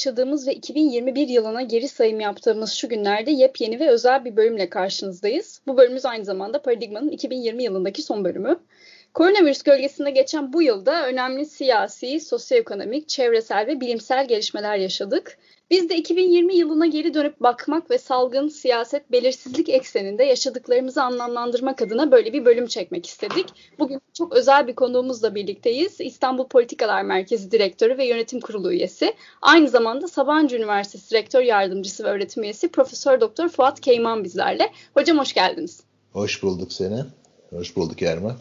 yaşadığımız ve 2021 yılına geri sayım yaptığımız şu günlerde yepyeni ve özel bir bölümle karşınızdayız. Bu bölümümüz aynı zamanda Paradigma'nın 2020 yılındaki son bölümü. Koronavirüs gölgesinde geçen bu yılda önemli siyasi, sosyoekonomik, çevresel ve bilimsel gelişmeler yaşadık. Biz de 2020 yılına geri dönüp bakmak ve salgın, siyaset, belirsizlik ekseninde yaşadıklarımızı anlamlandırmak adına böyle bir bölüm çekmek istedik. Bugün çok özel bir konuğumuzla birlikteyiz. İstanbul Politikalar Merkezi Direktörü ve Yönetim Kurulu üyesi. Aynı zamanda Sabancı Üniversitesi Rektör Yardımcısı ve Öğretim Üyesi Profesör Doktor Fuat Keyman bizlerle. Hocam hoş geldiniz. Hoş bulduk seni. Hoş bulduk Erman.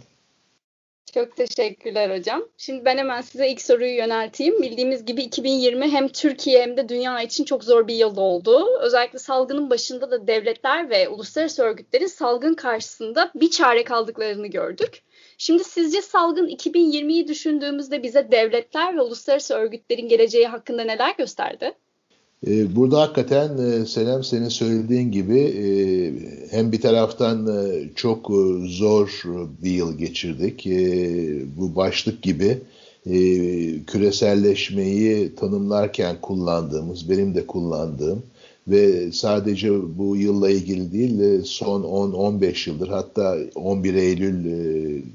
Çok teşekkürler hocam. Şimdi ben hemen size ilk soruyu yönelteyim. Bildiğimiz gibi 2020 hem Türkiye hem de dünya için çok zor bir yıl oldu. Özellikle salgının başında da devletler ve uluslararası örgütlerin salgın karşısında bir çare kaldıklarını gördük. Şimdi sizce salgın 2020'yi düşündüğümüzde bize devletler ve uluslararası örgütlerin geleceği hakkında neler gösterdi? Ee, burada hakikaten e, Senem senin söylediğin gibi e, hem bir taraftan e, çok zor bir yıl geçirdik. Bu başlık gibi küreselleşmeyi tanımlarken kullandığımız, benim de kullandığım ve sadece bu yılla ilgili değil son 10-15 yıldır hatta 11 Eylül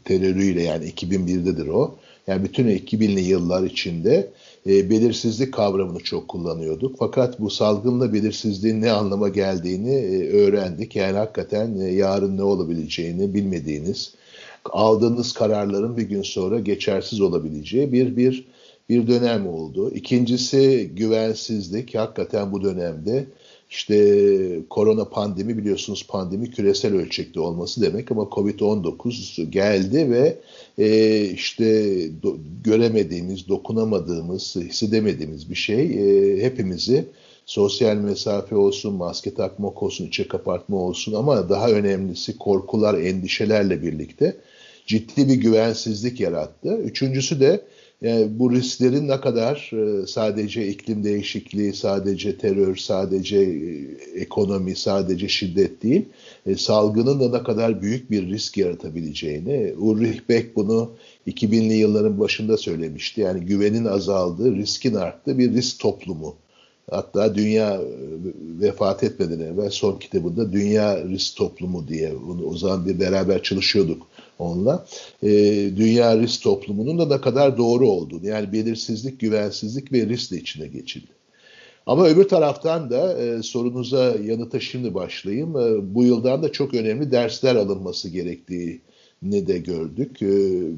terörüyle yani 2001'dedir o. Yani bütün 2000'li yıllar içinde e, belirsizlik kavramını çok kullanıyorduk. Fakat bu salgınla belirsizliğin ne anlama geldiğini e, öğrendik. Yani hakikaten e, yarın ne olabileceğini bilmediğiniz, aldığınız kararların bir gün sonra geçersiz olabileceği bir bir bir dönem oldu. İkincisi güvensizlik. Hakikaten bu dönemde işte korona pandemi biliyorsunuz pandemi küresel ölçekte olması demek ama Covid-19 geldi ve e, işte do, göremediğimiz, dokunamadığımız, hissedemediğimiz bir şey e, hepimizi sosyal mesafe olsun, maske takmak olsun, içe kapatma olsun ama daha önemlisi korkular, endişelerle birlikte ciddi bir güvensizlik yarattı. Üçüncüsü de yani bu risklerin ne kadar e, sadece iklim değişikliği, sadece terör, sadece e, ekonomi, sadece şiddet değil, e, salgının da ne kadar büyük bir risk yaratabileceğini, Ulrich Beck bunu 2000'li yılların başında söylemişti. Yani güvenin azaldığı, riskin arttığı bir risk toplumu. Hatta dünya vefat etmeden evvel son kitabında Dünya Risk Toplumu diye o zaman bir beraber çalışıyorduk onunla. E, dünya risk toplumunun da ne kadar doğru olduğunu yani belirsizlik, güvensizlik ve risk de içine geçildi. Ama öbür taraftan da e, sorunuza yanıta şimdi başlayayım. E, bu yıldan da çok önemli dersler alınması gerektiği ne de gördük. E,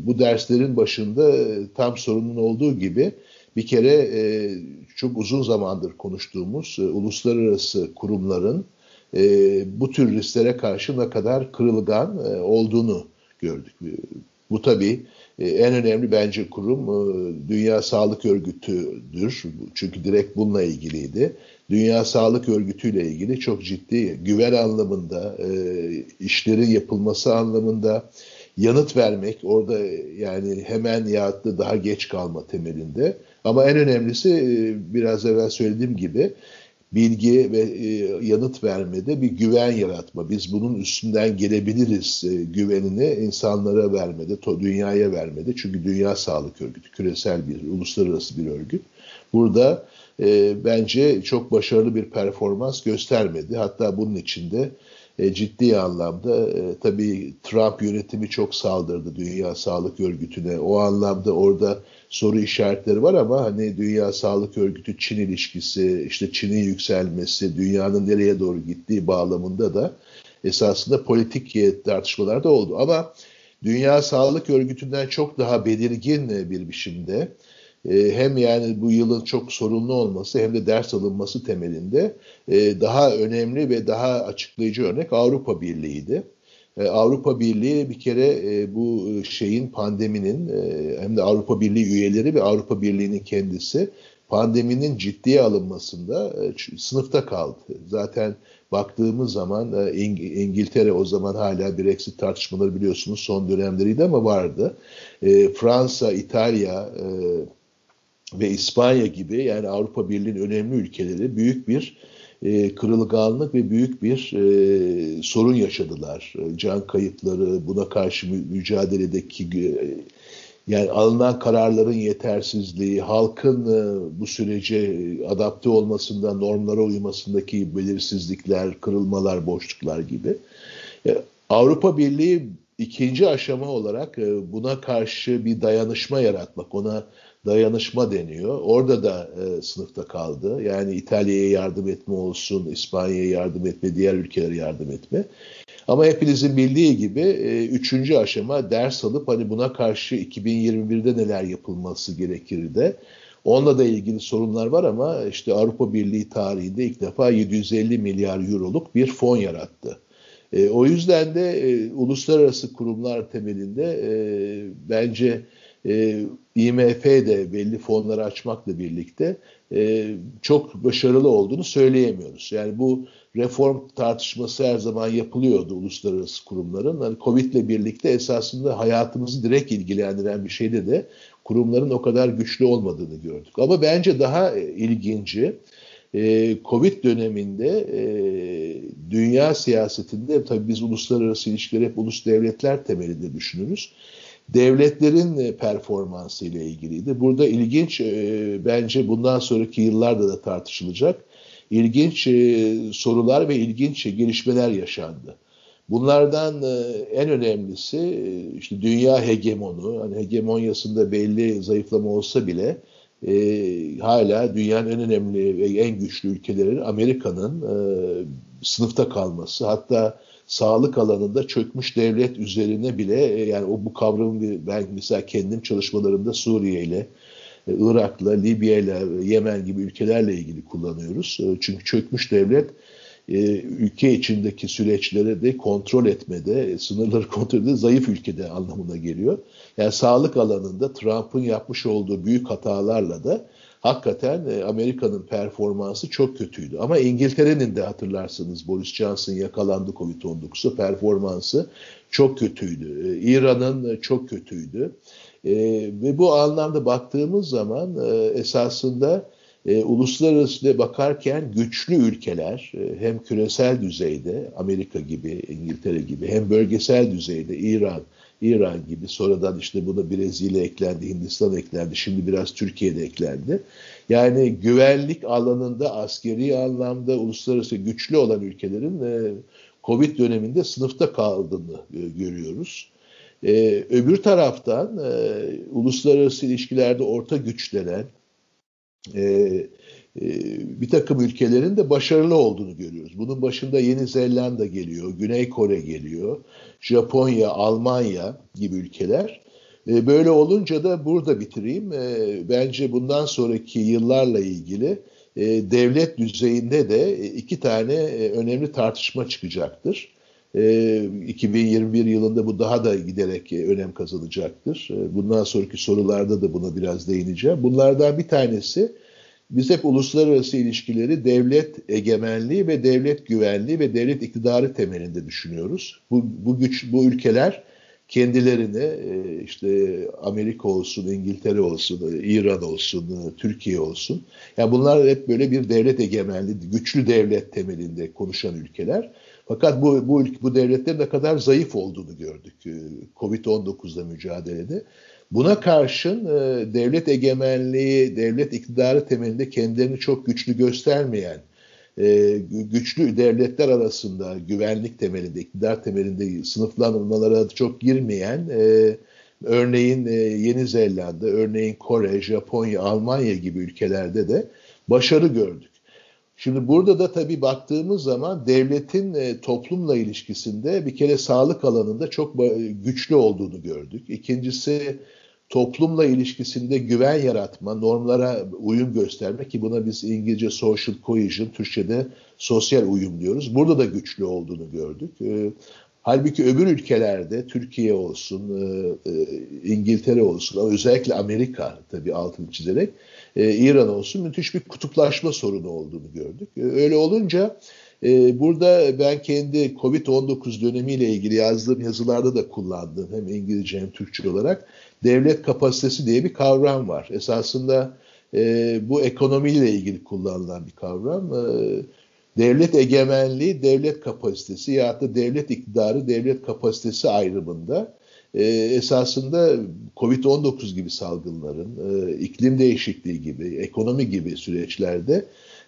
bu derslerin başında e, tam sorunun olduğu gibi bir kere e, çok uzun zamandır konuştuğumuz e, uluslararası kurumların e, bu tür risklere karşı ne kadar kırılgan e, olduğunu gördük. Bu tabii e, en önemli bence kurum e, Dünya Sağlık Örgütü'dür. Çünkü direkt bununla ilgiliydi. Dünya Sağlık Örgütü ile ilgili çok ciddi güven anlamında, e, işlerin yapılması anlamında yanıt vermek orada yani hemen ya da daha geç kalma temelinde. Ama en önemlisi biraz evvel söylediğim gibi bilgi ve e, yanıt vermede bir güven yaratma. Biz bunun üstünden gelebiliriz e, güvenini insanlara vermede, to, dünyaya vermede. Çünkü Dünya Sağlık Örgütü küresel bir, uluslararası bir örgüt. Burada e, bence çok başarılı bir performans göstermedi. Hatta bunun içinde e, ciddi anlamda e, tabii Trump yönetimi çok saldırdı Dünya Sağlık Örgütü'ne. O anlamda orada soru işaretleri var ama hani Dünya Sağlık Örgütü Çin ilişkisi, işte Çin'in yükselmesi, dünyanın nereye doğru gittiği bağlamında da esasında politik tartışmalar da oldu. Ama Dünya Sağlık Örgütü'nden çok daha belirgin bir biçimde e, hem yani bu yılın çok sorunlu olması hem de ders alınması temelinde e, daha önemli ve daha açıklayıcı örnek Avrupa Birliği'ydi. E, Avrupa Birliği bir kere bu şeyin pandeminin hem de Avrupa Birliği üyeleri ve Avrupa Birliği'nin kendisi pandeminin ciddiye alınmasında sınıfta kaldı. Zaten baktığımız zaman İngiltere o zaman hala Brexit tartışmaları biliyorsunuz son dönemleriydi ama vardı. Fransa, İtalya, ve İspanya gibi yani Avrupa Birliği'nin önemli ülkeleri büyük bir e, kırılganlık ve büyük bir e, sorun yaşadılar. Can kayıpları, buna karşı mü mücadeledeki Yani alınan kararların yetersizliği, halkın e, bu sürece adapte olmasında, normlara uymasındaki belirsizlikler, kırılmalar, boşluklar gibi. E, Avrupa Birliği ikinci aşama olarak e, buna karşı bir dayanışma yaratmak, ona dayanışma deniyor. Orada da e, sınıfta kaldı. Yani İtalya'ya yardım etme olsun, İspanya'ya yardım etme, diğer ülkelere yardım etme. Ama hepinizin bildiği gibi e, üçüncü aşama ders alıp hani buna karşı 2021'de neler yapılması gerekir de onunla da ilgili sorunlar var ama işte Avrupa Birliği tarihinde ilk defa 750 milyar euroluk bir fon yarattı. E, o yüzden de e, uluslararası kurumlar temelinde e, bence e, IMF de belli fonları açmakla birlikte e, çok başarılı olduğunu söyleyemiyoruz. Yani bu reform tartışması her zaman yapılıyordu uluslararası kurumların. Hani Covid ile birlikte esasında hayatımızı direkt ilgilendiren bir şeyde de kurumların o kadar güçlü olmadığını gördük. Ama bence daha e, ilginci e, Covid döneminde dünya siyasetinde tabii biz uluslararası ilişkileri hep ulus devletler temelinde düşünürüz devletlerin e, performansı ile ilgiliydi. Burada ilginç e, bence bundan sonraki yıllarda da tartışılacak ilginç e, sorular ve ilginç gelişmeler yaşandı. Bunlardan en önemlisi işte dünya hegemonu, hani hegemonyasında belli zayıflama olsa bile e, hala dünyanın en önemli ve en güçlü ülkeleri Amerika'nın e, sınıfta kalması. Hatta sağlık alanında çökmüş devlet üzerine bile e, yani o bu kavramı ben mesela kendim çalışmalarımda Suriye ile e, Irak'la, Libya ile, Yemen gibi ülkelerle ilgili kullanıyoruz. E, çünkü çökmüş devlet ülke içindeki süreçleri de kontrol etmede, sınırları kontrol etmede zayıf ülkede anlamına geliyor. Yani sağlık alanında Trump'ın yapmış olduğu büyük hatalarla da hakikaten e, Amerika'nın performansı çok kötüydü. Ama İngiltere'nin de hatırlarsınız Boris Johnson yakalandı Covid-19'u performansı çok kötüydü. E, İran'ın çok kötüydü. E, ve bu anlamda baktığımız zaman esasında e, uluslararası bakarken güçlü ülkeler e, hem küresel düzeyde Amerika gibi, İngiltere gibi hem bölgesel düzeyde İran, İran gibi sonradan işte buna Brezilya eklendi, Hindistan eklendi, şimdi biraz Türkiye'de eklendi. Yani güvenlik alanında askeri anlamda uluslararası güçlü olan ülkelerin e, Covid döneminde sınıfta kaldığını e, görüyoruz. E, öbür taraftan e, uluslararası ilişkilerde orta güçlenen e, e, bir takım ülkelerin de başarılı olduğunu görüyoruz. Bunun başında Yeni Zelanda geliyor, Güney Kore geliyor, Japonya, Almanya gibi ülkeler. E, böyle olunca da burada bitireyim. E, bence bundan sonraki yıllarla ilgili devlet düzeyinde de iki tane önemli tartışma çıkacaktır. 2021 yılında bu daha da giderek önem kazanacaktır. Bundan sonraki sorularda da buna biraz değineceğim. Bunlardan bir tanesi biz hep uluslararası ilişkileri devlet egemenliği ve devlet güvenliği ve devlet iktidarı temelinde düşünüyoruz. Bu, bu güç, bu ülkeler kendilerine e, işte Amerika olsun, İngiltere olsun, İran olsun, Türkiye olsun. Yani bunlar hep böyle bir devlet egemenliği, güçlü devlet temelinde konuşan ülkeler. Fakat bu, bu, bu devletlerin ne kadar zayıf olduğunu gördük e, Covid-19'da mücadelede. Buna karşın e, devlet egemenliği, devlet iktidarı temelinde kendilerini çok güçlü göstermeyen, e, güçlü devletler arasında güvenlik temelinde, iktidar temelinde sınıflanmalara çok girmeyen, e, örneğin e, Yeni Zelanda, örneğin Kore, Japonya, Almanya gibi ülkelerde de başarı gördük. Şimdi burada da tabii baktığımız zaman devletin e, toplumla ilişkisinde bir kere sağlık alanında çok güçlü olduğunu gördük. İkincisi toplumla ilişkisinde güven yaratma, normlara uyum gösterme ki buna biz İngilizce social cohesion, Türkçe'de sosyal uyum diyoruz. Burada da güçlü olduğunu gördük. E, halbuki öbür ülkelerde Türkiye olsun, e, e, İngiltere olsun, özellikle Amerika tabii altını çizerek e, İran olsun müthiş bir kutuplaşma sorunu olduğunu gördük. E, öyle olunca e, burada ben kendi Covid-19 dönemiyle ilgili yazdığım yazılarda da kullandığım hem İngilizce hem Türkçe olarak devlet kapasitesi diye bir kavram var. Esasında e, bu ekonomiyle ilgili kullanılan bir kavram. E, devlet egemenliği, devlet kapasitesi ya da devlet iktidarı, devlet kapasitesi ayrımında e, esasında Covid-19 gibi salgınların, e, iklim değişikliği gibi, ekonomi gibi süreçlerde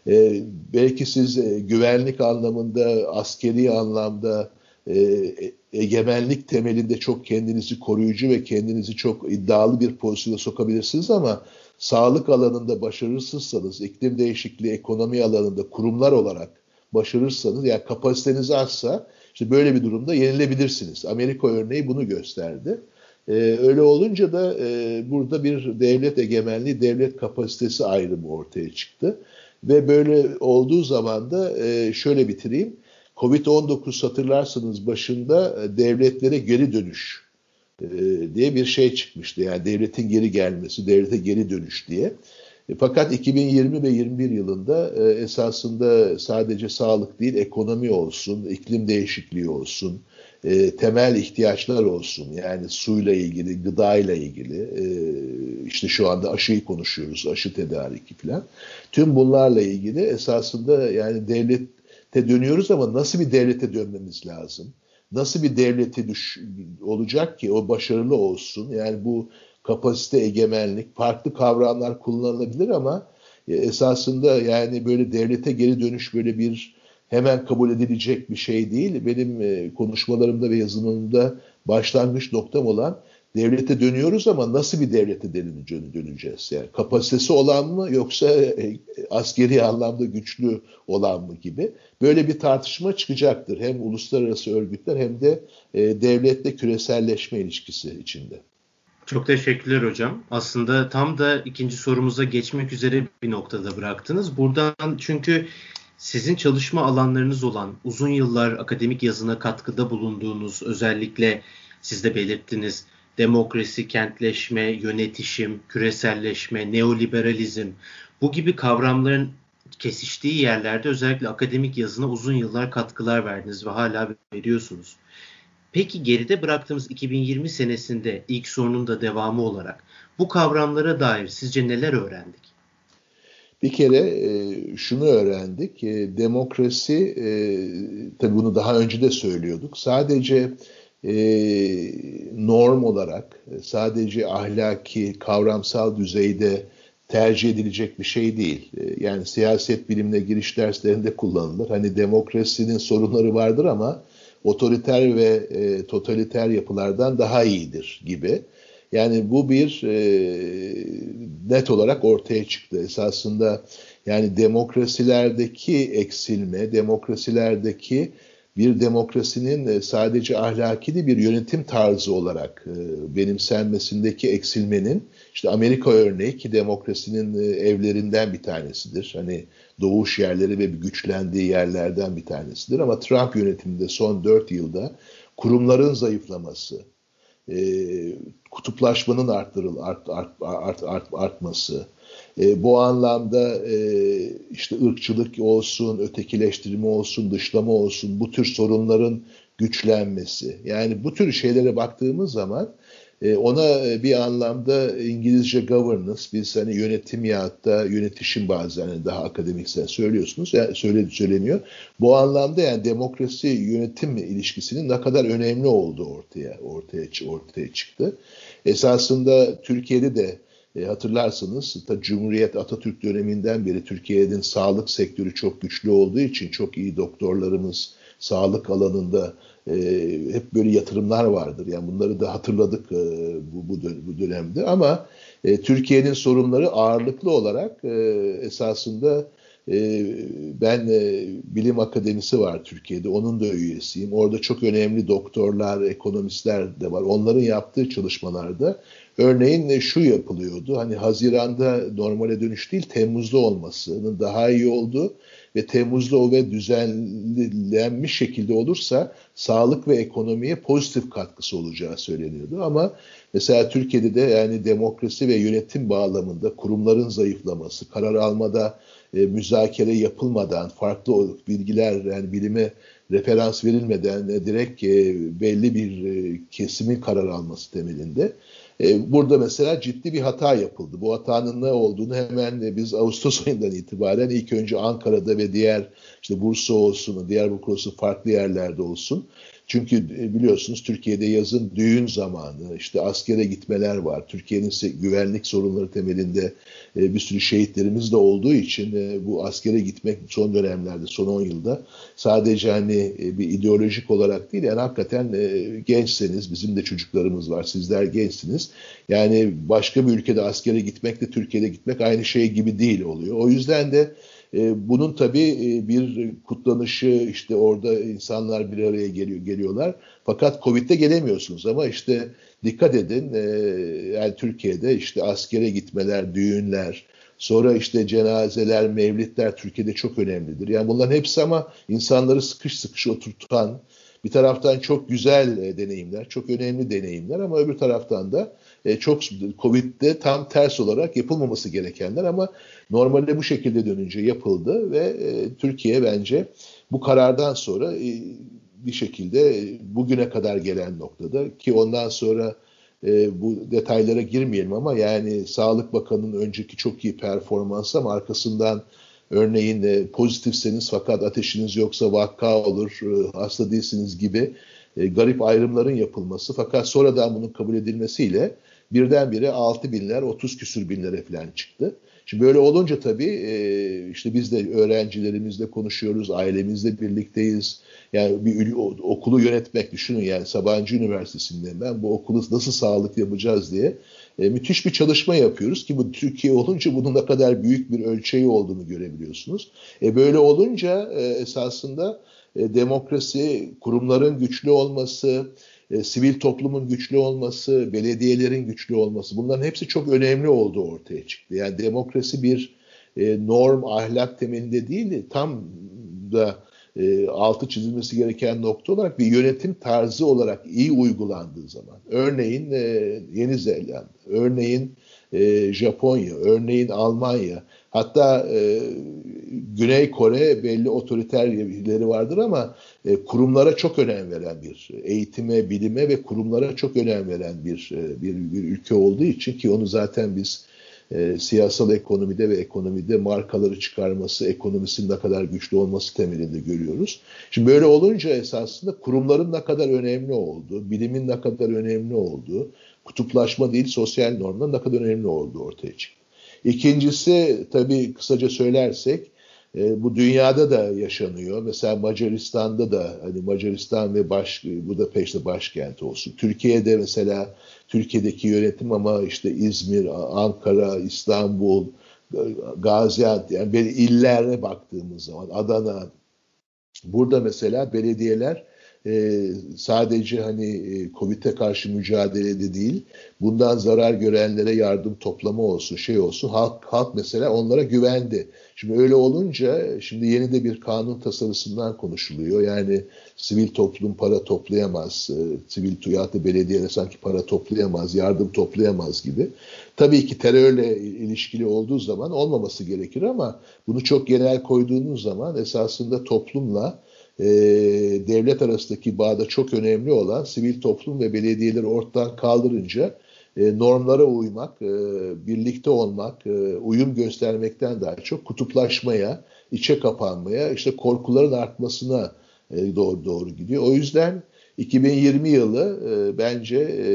e, belki siz e, güvenlik anlamında, askeri anlamda, e, egemenlik temelinde çok kendinizi koruyucu ve kendinizi çok iddialı bir pozisyona sokabilirsiniz ama sağlık alanında başarısızsanız, iklim değişikliği, ekonomi alanında kurumlar olarak başarırsanız, yani kapasiteniz azsa işte böyle bir durumda yenilebilirsiniz. Amerika örneği bunu gösterdi. Ee, öyle olunca da e, burada bir devlet egemenliği, devlet kapasitesi ayrımı ortaya çıktı. Ve böyle olduğu zaman da e, şöyle bitireyim. Covid-19 hatırlarsınız başında e, devletlere geri dönüş e, diye bir şey çıkmıştı. Yani devletin geri gelmesi, devlete geri dönüş diye. E, fakat 2020 ve 21 yılında e, esasında sadece sağlık değil ekonomi olsun, iklim değişikliği olsun, e, temel ihtiyaçlar olsun. Yani suyla ilgili, gıdayla ilgili, işte şu anda aşıyı konuşuyoruz, aşı tedariki falan. Tüm bunlarla ilgili esasında yani devlete dönüyoruz ama nasıl bir devlete dönmemiz lazım? Nasıl bir devleti düş olacak ki o başarılı olsun? Yani bu kapasite, egemenlik, farklı kavramlar kullanılabilir ama e, esasında yani böyle devlete geri dönüş böyle bir hemen kabul edilecek bir şey değil. Benim e, konuşmalarımda ve yazılımımda başlangıç noktam olan devlete dönüyoruz ama nasıl bir devlete döneceğiz? Yani kapasitesi olan mı yoksa e, askeri anlamda güçlü olan mı gibi böyle bir tartışma çıkacaktır. Hem uluslararası örgütler hem de devletle küreselleşme ilişkisi içinde. Çok teşekkürler hocam. Aslında tam da ikinci sorumuza geçmek üzere bir noktada bıraktınız. Buradan çünkü sizin çalışma alanlarınız olan uzun yıllar akademik yazına katkıda bulunduğunuz özellikle siz de belirttiniz demokrasi, kentleşme, yönetişim, küreselleşme, neoliberalizm bu gibi kavramların kesiştiği yerlerde özellikle akademik yazına uzun yıllar katkılar verdiniz ve hala veriyorsunuz. Peki geride bıraktığımız 2020 senesinde ilk sorunun da devamı olarak bu kavramlara dair sizce neler öğrendik? Bir kere e, şunu öğrendik. E, demokrasi, e, tabii bunu daha önce de söylüyorduk. Sadece norm olarak, sadece ahlaki, kavramsal düzeyde tercih edilecek bir şey değil. Yani siyaset bilimine giriş derslerinde kullanılır. Hani demokrasinin sorunları vardır ama otoriter ve e, totaliter yapılardan daha iyidir gibi. Yani bu bir e, net olarak ortaya çıktı. Esasında yani demokrasilerdeki eksilme, demokrasilerdeki bir demokrasinin e, sadece ahlaki bir yönetim tarzı olarak e, benimsenmesindeki eksilmenin işte Amerika örneği ki demokrasinin e, evlerinden bir tanesidir. Hani doğuş yerleri ve güçlendiği yerlerden bir tanesidir. Ama Trump yönetiminde son dört yılda kurumların zayıflaması, kutuplaşmanın arttırıl, art, art, art, art, artması, e, bu anlamda e, işte ırkçılık olsun, ötekileştirme olsun, dışlama olsun bu tür sorunların güçlenmesi. Yani bu tür şeylere baktığımız zaman e, ona bir anlamda İngilizce governance, biz hani yönetim ya da yönetişim bazen hani daha akademiksel söylüyorsunuz, yani söyledi söyleniyor. Bu anlamda yani demokrasi yönetim ilişkisinin ne kadar önemli olduğu ortaya ortaya ortaya çıktı. Esasında Türkiye'de de e, hatırlarsınız ta Cumhuriyet Atatürk döneminden beri Türkiye'nin sağlık sektörü çok güçlü olduğu için çok iyi doktorlarımız sağlık alanında e, hep böyle yatırımlar vardır. Yani bunları da hatırladık e, bu, bu, bu dönemde ama e, Türkiye'nin sorunları ağırlıklı olarak e, esasında e, ben e, bilim akademisi var Türkiye'de onun da üyesiyim. Orada çok önemli doktorlar, ekonomistler de var. Onların yaptığı çalışmalarda Örneğin e, şu yapılıyordu. Hani Haziran'da normale dönüş değil Temmuz'da olmasının daha iyi olduğu ve Temmuz'da o ve düzenlenmiş şekilde olursa sağlık ve ekonomiye pozitif katkısı olacağı söyleniyordu. Ama mesela Türkiye'de de yani demokrasi ve yönetim bağlamında kurumların zayıflaması, karar almada e, müzakere yapılmadan, farklı bilgiler yani bilime referans verilmeden e, direkt e, belli bir e, kesimin karar alması temelinde e, burada mesela ciddi bir hata yapıldı. Bu hatanın ne olduğunu hemen e, biz Ağustos ayından itibaren ilk önce Ankara'da ve diğer işte Bursa olsun, Bursa olsun farklı yerlerde olsun Çünkü e, biliyorsunuz Türkiye'de yazın düğün zamanı, işte askere gitmeler var. Türkiye'nin güvenlik sorunları temelinde e, bir sürü şehitlerimiz de olduğu için e, bu askere gitmek son dönemlerde, son 10 yılda sadece hani bir ideolojik olarak değil, yani hakikaten gençseniz, bizim de çocuklarımız var, sizler gençsiniz. Yani başka bir ülkede askere gitmekle Türkiye'de gitmek aynı şey gibi değil oluyor. O yüzden de e, bunun tabii e, bir kutlanışı işte orada insanlar bir araya geliyor geliyorlar. Fakat Covid'de gelemiyorsunuz ama işte dikkat edin e, yani Türkiye'de işte askere gitmeler, düğünler, sonra işte cenazeler, mevlitler Türkiye'de çok önemlidir. Yani bunların hepsi ama insanları sıkış sıkış oturtan bir taraftan çok güzel deneyimler, çok önemli deneyimler ama öbür taraftan da çok Covid'de tam ters olarak yapılmaması gerekenler ama Normalde bu şekilde dönünce yapıldı ve e, Türkiye bence bu karardan sonra e, bir şekilde e, bugüne kadar gelen noktada ki ondan sonra e, bu detaylara girmeyelim ama yani Sağlık Bakanı'nın önceki çok iyi performansı ama arkasından örneğin e, pozitifseniz fakat ateşiniz yoksa vakka olur, e, hasta değilsiniz gibi e, garip ayrımların yapılması fakat sonradan bunun kabul edilmesiyle birdenbire 6 binler 30 küsür binlere falan çıktı. Şimdi böyle olunca tabii e, işte biz de öğrencilerimizle konuşuyoruz, ailemizle birlikteyiz. Yani bir okulu yönetmek düşünün yani Sabancı Üniversitesi'nden ben bu okulu nasıl sağlık yapacağız diye e, müthiş bir çalışma yapıyoruz ki bu Türkiye olunca bunun ne kadar büyük bir ölçeği olduğunu görebiliyorsunuz. E böyle olunca e, esasında demokrasi, kurumların güçlü olması, e, sivil toplumun güçlü olması, belediyelerin güçlü olması bunların hepsi çok önemli olduğu ortaya çıktı. Yani demokrasi bir e, norm, ahlak temelinde değil, tam da e, altı çizilmesi gereken nokta olarak bir yönetim tarzı olarak iyi uygulandığı zaman. Örneğin e, Yeni Zelanda, örneğin e, Japonya, örneğin Almanya, hatta e, Güney Kore belli otoriter yapıları vardır ama e, kurumlara çok önem veren bir eğitime, bilime ve kurumlara çok önem veren bir e, bir, bir ülke olduğu için ki onu zaten biz e, siyasal ekonomide ve ekonomide markaları çıkarması, ekonomisinin ne kadar güçlü olması temelinde görüyoruz. Şimdi böyle olunca esasında kurumların ne kadar önemli olduğu, bilimin ne kadar önemli olduğu, kutuplaşma değil sosyal normların ne kadar önemli olduğu ortaya çıktı. İkincisi tabii kısaca söylersek e, bu dünyada da yaşanıyor. Mesela Macaristan'da da hani Macaristan ve baş, bu da peşte başkent olsun. Türkiye'de mesela Türkiye'deki yönetim ama işte İzmir, Ankara, İstanbul, Gaziantep yani böyle illere baktığımız zaman Adana burada mesela belediyeler e, sadece hani e, Covid'e karşı mücadelede değil, bundan zarar görenlere yardım toplama olsun, şey olsun, halk, halk mesela onlara güvendi. Şimdi öyle olunca, şimdi yeni de bir kanun tasarısından konuşuluyor. Yani sivil toplum para toplayamaz, e, sivil tuyatı belediyeler sanki para toplayamaz, yardım toplayamaz gibi. Tabii ki terörle ilişkili olduğu zaman olmaması gerekir ama bunu çok genel koyduğunuz zaman esasında toplumla e, devlet arasındaki bağda çok önemli olan sivil toplum ve belediyeleri ortadan kaldırınca e, normlara uymak, e, birlikte olmak, e, uyum göstermekten daha çok kutuplaşmaya, içe kapanmaya, işte korkuların artmasına e, doğru doğru gidiyor. O yüzden 2020 yılı e, bence e,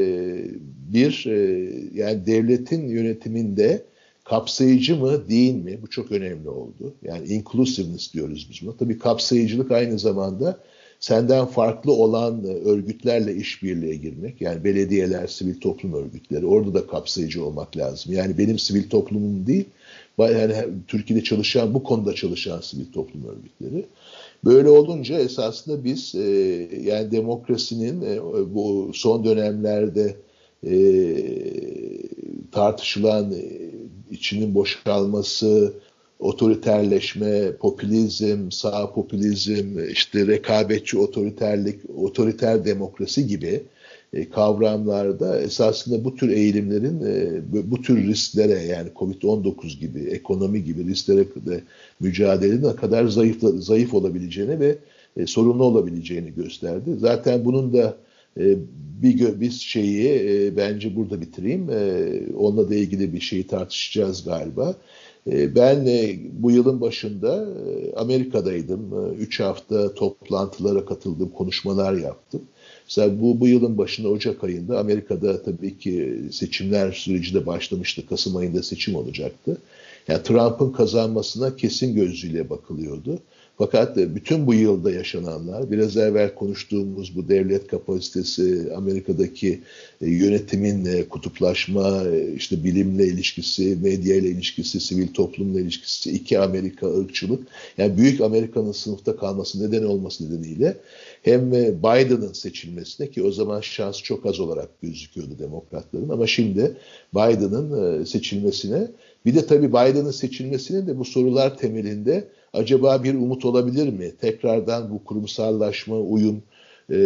bir e, yani devletin yönetiminde kapsayıcı mı değil mi? Bu çok önemli oldu. Yani inclusiveness diyoruz biz buna. Tabii kapsayıcılık aynı zamanda senden farklı olan örgütlerle işbirliğe girmek. Yani belediyeler, sivil toplum örgütleri. Orada da kapsayıcı olmak lazım. Yani benim sivil toplumum değil, yani Türkiye'de çalışan, bu konuda çalışan sivil toplum örgütleri. Böyle olunca esasında biz e, yani demokrasinin e, bu son dönemlerde e, tartışılan e, içinin boşalması, otoriterleşme, popülizm, sağ popülizm, işte rekabetçi otoriterlik, otoriter demokrasi gibi e, kavramlarda esasında bu tür eğilimlerin e, bu tür risklere yani Covid-19 gibi, ekonomi gibi risklere de mücadelenin ne kadar zayıf zayıf olabileceğini ve e, sorunlu olabileceğini gösterdi. Zaten bunun da bir biz şeyi bence burada bitireyim. Onunla da ilgili bir şeyi tartışacağız galiba. E, ben e, bu yılın başında e, Amerika'daydım. Üç hafta toplantılara katıldım, konuşmalar yaptım. Mesela bu, bu yılın başında Ocak ayında Amerika'da tabii ki seçimler süreci de başlamıştı. Kasım ayında seçim olacaktı. Yani Trump'ın kazanmasına kesin gözüyle bakılıyordu. Fakat bütün bu yılda yaşananlar, biraz evvel konuştuğumuz bu devlet kapasitesi, Amerika'daki e, yönetimin e, kutuplaşma, e, işte bilimle ilişkisi, medya ile ilişkisi, sivil toplumla ilişkisi, iki Amerika ırkçılık, yani büyük Amerika'nın sınıfta kalması neden olması nedeniyle hem Biden'ın seçilmesine ki o zaman şans çok az olarak gözüküyordu demokratların ama şimdi Biden'ın seçilmesine bir de tabii Biden'ın seçilmesinin de bu sorular temelinde acaba bir umut olabilir mi? Tekrardan bu kurumsallaşma, uyum, e,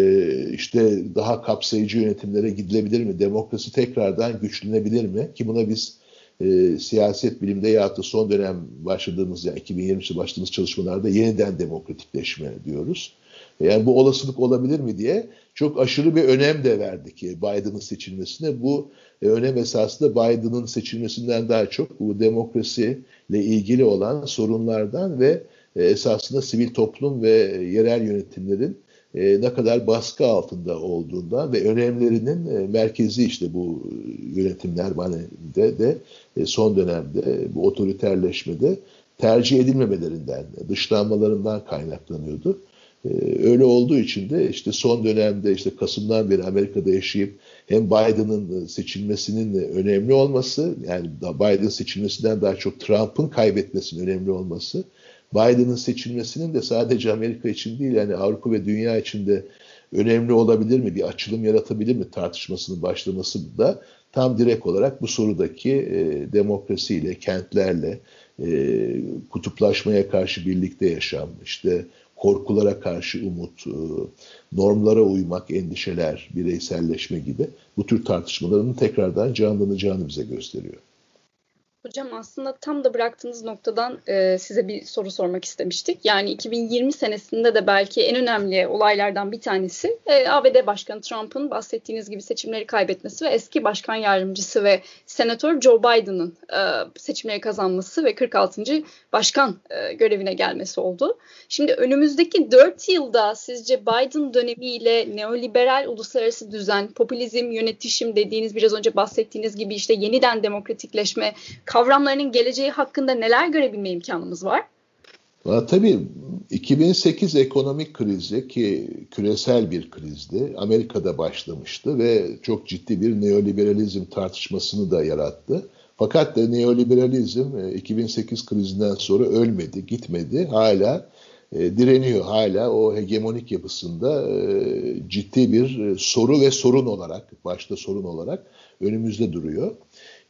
işte daha kapsayıcı yönetimlere gidilebilir mi? Demokrasi tekrardan güçlenebilir mi? Ki buna biz e, siyaset bilimde ya da son dönem başladığımız yani 2020'de başladığımız çalışmalarda yeniden demokratikleşme diyoruz. Yani bu olasılık olabilir mi diye çok aşırı bir önem de verdik Biden'ın seçilmesine. Bu e, önem esasında Biden'ın seçilmesinden daha çok bu demokrasiyle ilgili olan sorunlardan ve e, esasında sivil toplum ve yerel yönetimlerin e, ne kadar baskı altında olduğundan ve önemlerinin e, merkezi işte bu yönetimler de, de son dönemde bu otoriterleşmede tercih edilmemelerinden, dışlanmalarından kaynaklanıyordu. Öyle olduğu için de işte son dönemde işte Kasım'dan beri Amerika'da yaşayıp hem Biden'ın seçilmesinin önemli olması yani Biden seçilmesinden daha çok Trump'ın kaybetmesinin önemli olması Biden'ın seçilmesinin de sadece Amerika için değil yani Avrupa ve dünya için de önemli olabilir mi? Bir açılım yaratabilir mi tartışmasının başlaması da tam direkt olarak bu sorudaki e, demokrasiyle, kentlerle, e, kutuplaşmaya karşı birlikte yaşam, işte korkulara karşı umut, e, normlara uymak, endişeler, bireyselleşme gibi bu tür tartışmaların tekrardan canlanacağını bize gösteriyor. Hocam aslında tam da bıraktığınız noktadan e, size bir soru sormak istemiştik. Yani 2020 senesinde de belki en önemli olaylardan bir tanesi e, ABD Başkanı Trump'ın bahsettiğiniz gibi seçimleri kaybetmesi ve eski başkan yardımcısı ve senatör Joe Biden'ın e, seçimleri kazanması ve 46. başkan e, görevine gelmesi oldu. Şimdi önümüzdeki 4 yılda sizce Biden dönemiyle neoliberal uluslararası düzen, popülizm, yönetişim dediğiniz biraz önce bahsettiğiniz gibi işte yeniden demokratikleşme kavramlarının geleceği hakkında neler görebilme imkanımız var? Tabii 2008 ekonomik krizi ki küresel bir krizdi. Amerika'da başlamıştı ve çok ciddi bir neoliberalizm tartışmasını da yarattı. Fakat de neoliberalizm 2008 e, krizinden sonra ölmedi, gitmedi. Hala e, direniyor. Hala o hegemonik yapısında e, ciddi bir soru ve sorun olarak, başta sorun olarak önümüzde duruyor.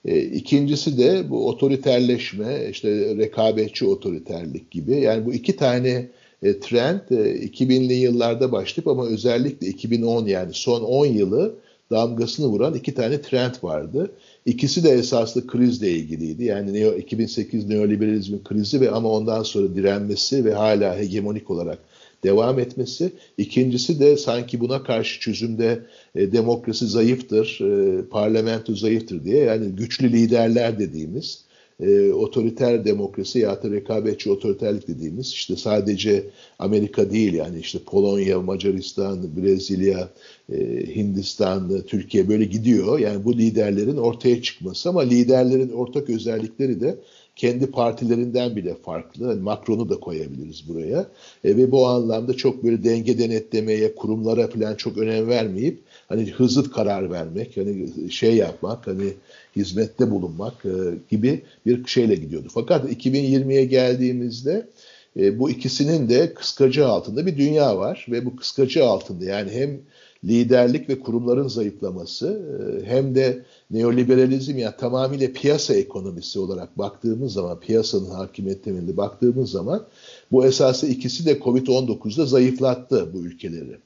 E, ikincisi de bu otoriterleşme, işte rekabetçi otoriterlik gibi. Yani bu iki tane e, trend e, 2000'li yıllarda başlayıp ama özellikle 2010 yani son 10 yılı damgasını vuran iki tane trend vardı. İkisi de esaslı krizle ilgiliydi. Yani neo, 2008 neoliberalizmin krizi ve ama ondan sonra direnmesi ve hala hegemonik olarak devam etmesi. İkincisi de sanki buna karşı çözümde e, demokrasi zayıftır, e, parlamento zayıftır diye yani güçlü liderler dediğimiz e, otoriter demokrasi ya da rekabetçi otoriterlik dediğimiz işte sadece Amerika değil yani işte Polonya, Macaristan, Brezilya, e, Hindistan, Türkiye böyle gidiyor. Yani bu liderlerin ortaya çıkması ama liderlerin ortak özellikleri de kendi partilerinden bile farklı. Yani Macron'u da koyabiliriz buraya. E, ve bu anlamda çok böyle denge denetlemeye, kurumlara falan çok önem vermeyip hani hızlı karar vermek, hani şey yapmak, hani hizmette bulunmak e, gibi bir şeyle gidiyordu. Fakat 2020'ye geldiğimizde e, bu ikisinin de kıskacı altında bir dünya var ve bu kıskacı altında yani hem liderlik ve kurumların zayıflaması e, hem de neoliberalizm yani tamamıyla piyasa ekonomisi olarak baktığımız zaman piyasanın hakimiyet temelinde baktığımız zaman bu esası ikisi de Covid-19'da zayıflattı bu ülkeleri.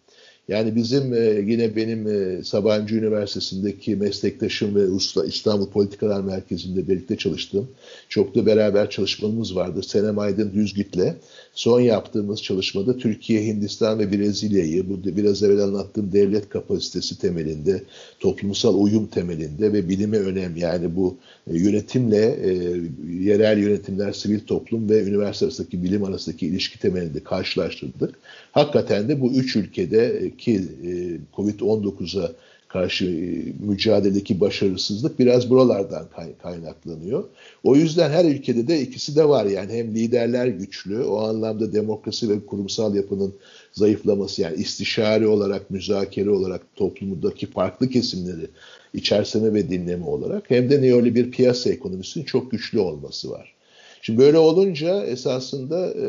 Yani bizim e, yine benim e, Sabancı Üniversitesi'ndeki meslektaşım ve Usta İstanbul Politikalar Merkezi'nde birlikte çalıştığım çok da beraber çalışmamız vardı. Senem Aydın Düzgit'le son yaptığımız çalışmada Türkiye, Hindistan ve Brezilya'yı bu biraz evvel anlattığım devlet kapasitesi temelinde, toplumsal uyum temelinde ve bilime önem yani bu e, yönetimle e, yerel yönetimler, sivil toplum ve üniversite arasındaki bilim arasındaki ilişki temelinde karşılaştırdık. Hakikaten de bu üç ülkede ki e, Covid-19'a karşı e, mücadeledeki başarısızlık biraz buralardan kaynaklanıyor. O yüzden her ülkede de ikisi de var yani hem liderler güçlü o anlamda demokrasi ve kurumsal yapının zayıflaması yani istişare olarak müzakere olarak toplumdaki farklı kesimleri içerseme ve dinleme olarak hem de neoliberal bir piyasa ekonomisinin çok güçlü olması var. Şimdi böyle olunca esasında e,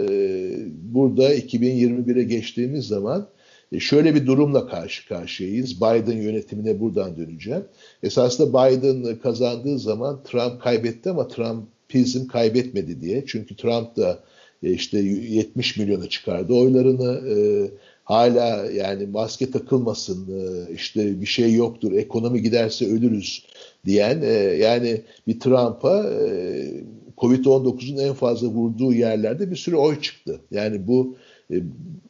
burada 2021'e geçtiğimiz zaman e, şöyle bir durumla karşı karşıyayız. Biden yönetimine buradan döneceğim. Esasında Biden kazandığı zaman Trump kaybetti ama Trumpizm kaybetmedi diye. Çünkü Trump da e, işte 70 milyona çıkardı oylarını. E, hala yani maske takılmasın, işte bir şey yoktur, ekonomi giderse ölürüz diyen yani bir Trump'a Covid-19'un en fazla vurduğu yerlerde bir sürü oy çıktı. Yani bu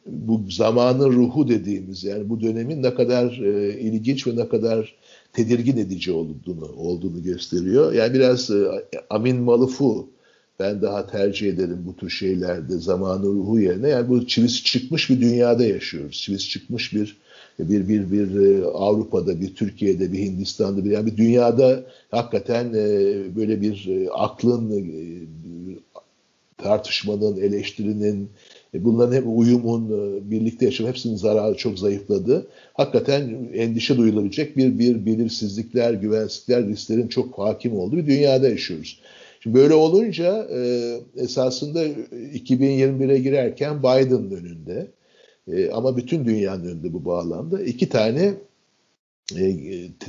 bu zamanın ruhu dediğimiz yani bu dönemin ne kadar e, ilginç ve ne kadar tedirgin edici olduğunu olduğunu gösteriyor. Yani biraz e, Amin Malufu ben daha tercih ederim bu tür şeylerde zamanı ruhu yerine. Yani bu çivisi çıkmış bir dünyada yaşıyoruz. Çivisi çıkmış bir bir bir bir Avrupa'da, bir Türkiye'de, bir Hindistan'da bir yani bir dünyada hakikaten böyle bir aklın tartışmanın, eleştirinin, e, bunların hep uyumun, e, birlikte yaşam hepsinin zararı çok zayıfladı. Hakikaten endişe duyulabilecek bir, bir belirsizlikler, güvensizlikler, risklerin çok hakim olduğu bir dünyada yaşıyoruz. Şimdi böyle olunca e, esasında 2021'e girerken Biden'ın önünde e, ama bütün dünyanın önünde bu bağlamda iki tane e,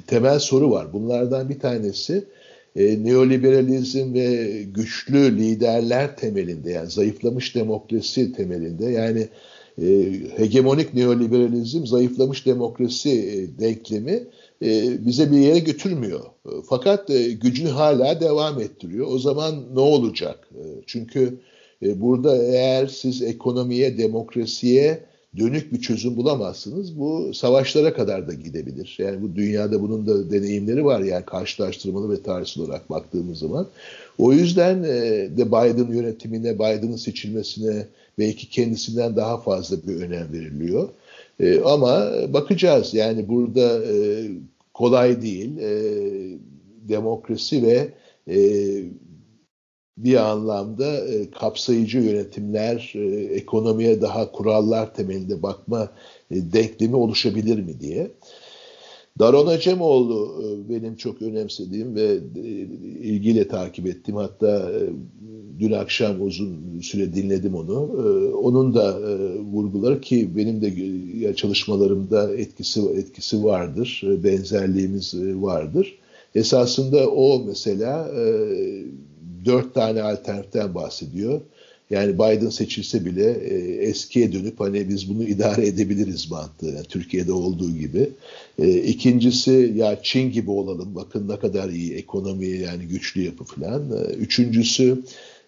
temel soru var. Bunlardan bir tanesi e, neoliberalizm ve güçlü liderler temelinde yani zayıflamış demokrasi temelinde yani e, hegemonik neoliberalizm zayıflamış demokrasi e, denklemi e, bize bir yere götürmüyor. E, fakat e, gücünü hala devam ettiriyor. O zaman ne olacak? E, çünkü e, burada eğer siz ekonomiye, demokrasiye dönük bir çözüm bulamazsınız. Bu savaşlara kadar da gidebilir. Yani bu dünyada bunun da deneyimleri var yani karşılaştırmalı ve tarihsel olarak baktığımız zaman. O yüzden e, de Biden yönetimine, Biden'ın seçilmesine belki kendisinden daha fazla bir önem veriliyor. E, ama bakacağız yani burada e, kolay değil. Demokrasi ve bir anlamda e, kapsayıcı yönetimler, e, ekonomiye daha kurallar temelinde bakma e, denklemi oluşabilir mi diye. Daron Acemoğlu e, benim çok önemsediğim ve e, ilgiyle takip ettiğim hatta e, dün akşam uzun süre dinledim onu. Onun da vurguları ki benim de çalışmalarımda etkisi etkisi vardır, benzerliğimiz vardır. Esasında o mesela dört tane alternatiften bahsediyor. Yani Biden seçilse bile e, eskiye dönüp hani biz bunu idare edebiliriz mantığı. Yani Türkiye'de olduğu gibi. E, ikincisi ya Çin gibi olalım. Bakın ne kadar iyi ekonomi yani güçlü yapı falan. E, üçüncüsü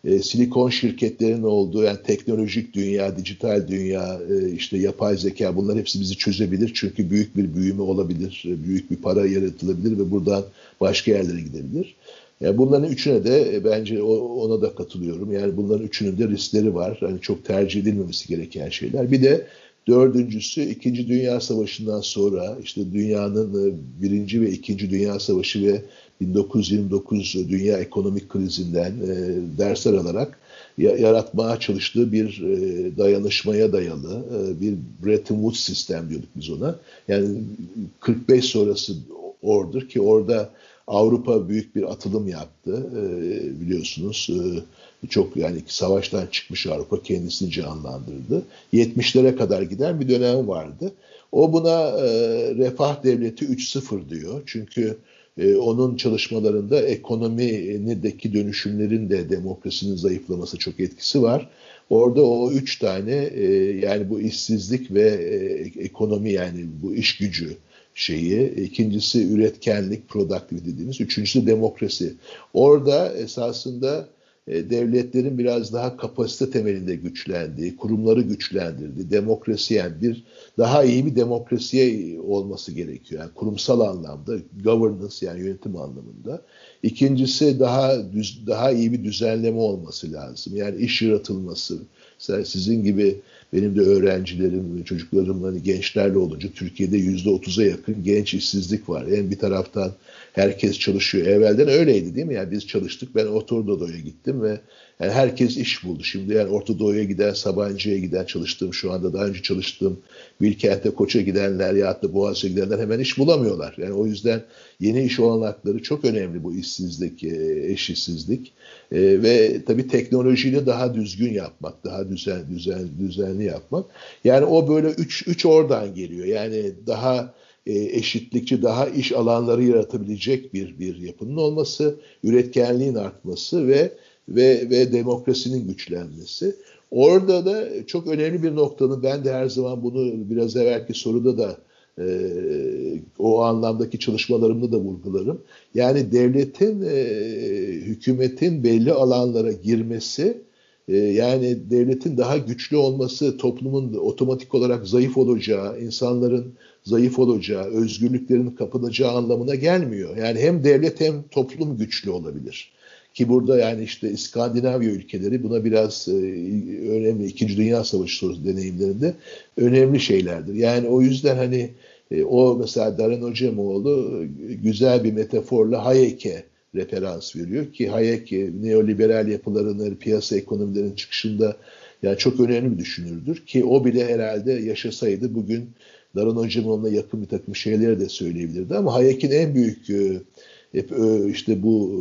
e, silikon şirketlerinin olduğu yani teknolojik dünya, dijital dünya, e, işte yapay zeka bunlar hepsi bizi çözebilir. Çünkü büyük bir büyüme olabilir, büyük bir para yaratılabilir ve buradan başka yerlere gidebilir. Yani bunların üçüne de e, bence ona da katılıyorum. Yani bunların üçünün de riskleri var. Hani çok tercih edilmemesi gereken şeyler. Bir de dördüncüsü İkinci Dünya Savaşı'ndan sonra işte dünyanın e, birinci ve ikinci Dünya Savaşı ve 1929 dünya ekonomik krizinden e, dersler alarak yaratmaya çalıştığı bir dayanışmaya dayalı bir Bretton Woods sistem diyorduk biz ona. Yani 45 sonrası ordur ki orada Avrupa büyük bir atılım yaptı e, biliyorsunuz. E, çok yani savaştan çıkmış Avrupa kendisini canlandırdı. 70'lere kadar giden bir dönem vardı. O buna e, refah devleti 3.0 diyor. Çünkü onun çalışmalarında ekonomideki dönüşümlerin de demokrasinin zayıflaması çok etkisi var. Orada o üç tane yani bu işsizlik ve ekonomi yani bu iş gücü şeyi, ikincisi üretkenlik, productivity dediğimiz, üçüncüsü demokrasi. Orada esasında e, devletlerin biraz daha kapasite temelinde güçlendiği, kurumları güçlendirdiği, demokrasi yani bir daha iyi bir demokrasiye olması gerekiyor. Yani kurumsal anlamda, governance yani yönetim anlamında. İkincisi daha düz, daha iyi bir düzenleme olması lazım. Yani iş yaratılması. Mesela sizin gibi benim de öğrencilerim, çocuklarım, hani gençlerle olunca Türkiye'de yüzde otuza yakın genç işsizlik var. Yani bir taraftan herkes çalışıyor. Evvelden öyleydi değil mi? Yani biz çalıştık. Ben Orta Doğu'ya gittim ve yani herkes iş buldu. Şimdi yani Orta Doğu'ya giden, Sabancı'ya giden çalıştığım, şu anda daha önce çalıştığım Bilkent'e, Koç'a gidenler ya da Boğaziçi'ye gidenler hemen iş bulamıyorlar. Yani o yüzden yeni iş olanakları çok önemli bu işsizlik, e, eşitsizlik. E, ve tabii teknolojiyle daha düzgün yapmak, daha düzen, düzen, düzenli yapmak. Yani o böyle üç, üç oradan geliyor. Yani daha e, eşitlikçi, daha iş alanları yaratabilecek bir bir yapının olması, üretkenliğin artması ve ve ve demokrasinin güçlenmesi. Orada da çok önemli bir noktanın ben de her zaman bunu biraz evvelki soruda da e, o anlamdaki çalışmalarımda da vurgularım. Yani devletin, e, hükümetin belli alanlara girmesi, e, yani devletin daha güçlü olması, toplumun otomatik olarak zayıf olacağı, insanların zayıf olacağı, özgürlüklerin kapanacağı anlamına gelmiyor. Yani hem devlet hem toplum güçlü olabilir. Ki burada yani işte İskandinavya ülkeleri buna biraz e, önemli İkinci Dünya Savaşı sonrası deneyimlerinde önemli şeylerdir. Yani o yüzden hani e, o mesela Darren Hocamoğlu e, güzel bir metaforla Hayek'e referans veriyor ki Hayek e, neoliberal yapıların, piyasa ekonomilerin çıkışında yani çok önemli bir düşünürdür ki o bile herhalde yaşasaydı bugün Darren Hocamoğlu'na yakın bir takım şeyleri de söyleyebilirdi ama Hayek'in en büyük e, hep e, işte bu e,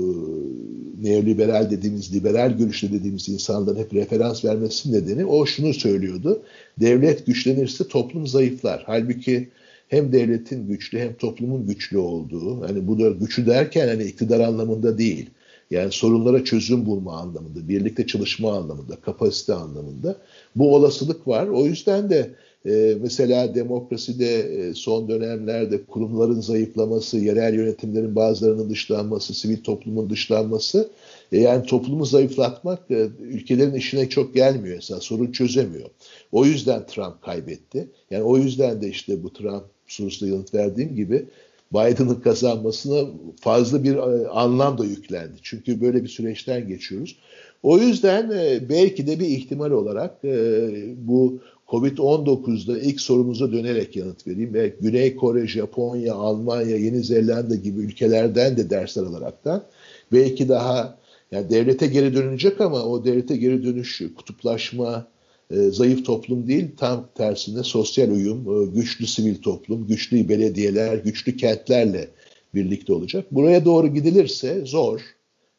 neoliberal dediğimiz, liberal görüşlü dediğimiz insanların hep referans vermesinin nedeni o şunu söylüyordu. Devlet güçlenirse toplum zayıflar. Halbuki hem devletin güçlü hem toplumun güçlü olduğu, hani bu da güçlü derken hani iktidar anlamında değil. Yani sorunlara çözüm bulma anlamında, birlikte çalışma anlamında, kapasite anlamında bu olasılık var. O yüzden de e, mesela demokraside e, son dönemlerde kurumların zayıflaması, yerel yönetimlerin bazılarının dışlanması, sivil toplumun dışlanması e, yani toplumu zayıflatmak e, ülkelerin işine çok gelmiyor esas sorun çözemiyor. O yüzden Trump kaybetti. Yani o yüzden de işte bu Trump sorusuna yanıt verdiğim gibi Biden'ın kazanmasına fazla bir e, anlam da yüklendi. Çünkü böyle bir süreçten geçiyoruz. O yüzden e, belki de bir ihtimal olarak e, bu Covid-19'da ilk sorumuza dönerek yanıt vereyim ve Güney Kore, Japonya, Almanya, Yeni Zelanda gibi ülkelerden de dersler alaraktan belki daha yani devlete geri dönecek ama o devlete geri dönüş kutuplaşma, e, zayıf toplum değil tam tersine sosyal uyum, e, güçlü sivil toplum, güçlü belediyeler, güçlü kentlerle birlikte olacak. Buraya doğru gidilirse zor.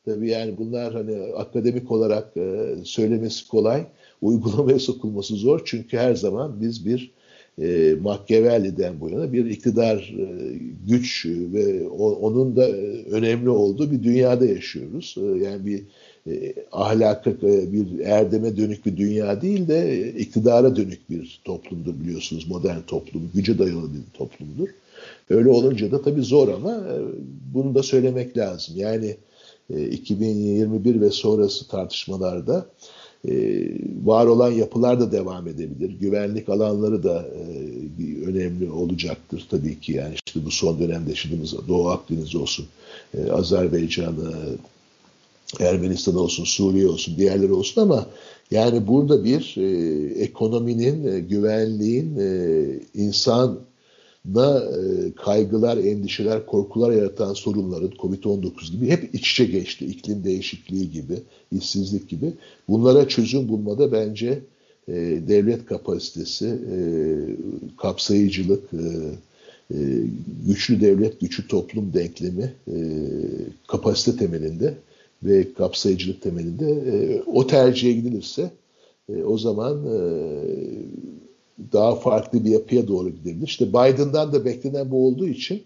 Tabii yani bunlar hani akademik olarak e, söylemesi kolay uygulamaya sokulması zor. Çünkü her zaman biz bir e, Machiavelli'den bu yana bir iktidar e, güç ve o, onun da önemli olduğu bir dünyada yaşıyoruz. E, yani bir e, ahlaka, e, bir erdeme dönük bir dünya değil de iktidara dönük bir toplumdur biliyorsunuz modern toplum, güce dayalı bir toplumdur. Öyle olunca da tabii zor ama e, bunu da söylemek lazım. Yani e, 2021 ve sonrası tartışmalarda e, var olan yapılar da devam edebilir. Güvenlik alanları da e, önemli olacaktır tabii ki. Yani işte bu son dönemde yaşadığımız Doğu Akdeniz olsun, e, Azerbaycan'ı, Ermenistan olsun, Suriye olsun, diğerleri olsun ama yani burada bir e, ekonominin, e, güvenliğin, e, insan da e, kaygılar, endişeler, korkular yaratan sorunların COVID-19 gibi hep iç içe geçti. İklim değişikliği gibi, işsizlik gibi. Bunlara çözüm bulmada bence e, devlet kapasitesi, e, kapsayıcılık, güçlü devlet, güçlü toplum denklemi kapasite temelinde ve kapsayıcılık temelinde o tercihe gidilirse o zaman daha farklı bir yapıya doğru gidebilir. İşte Biden'dan da beklenen bu olduğu için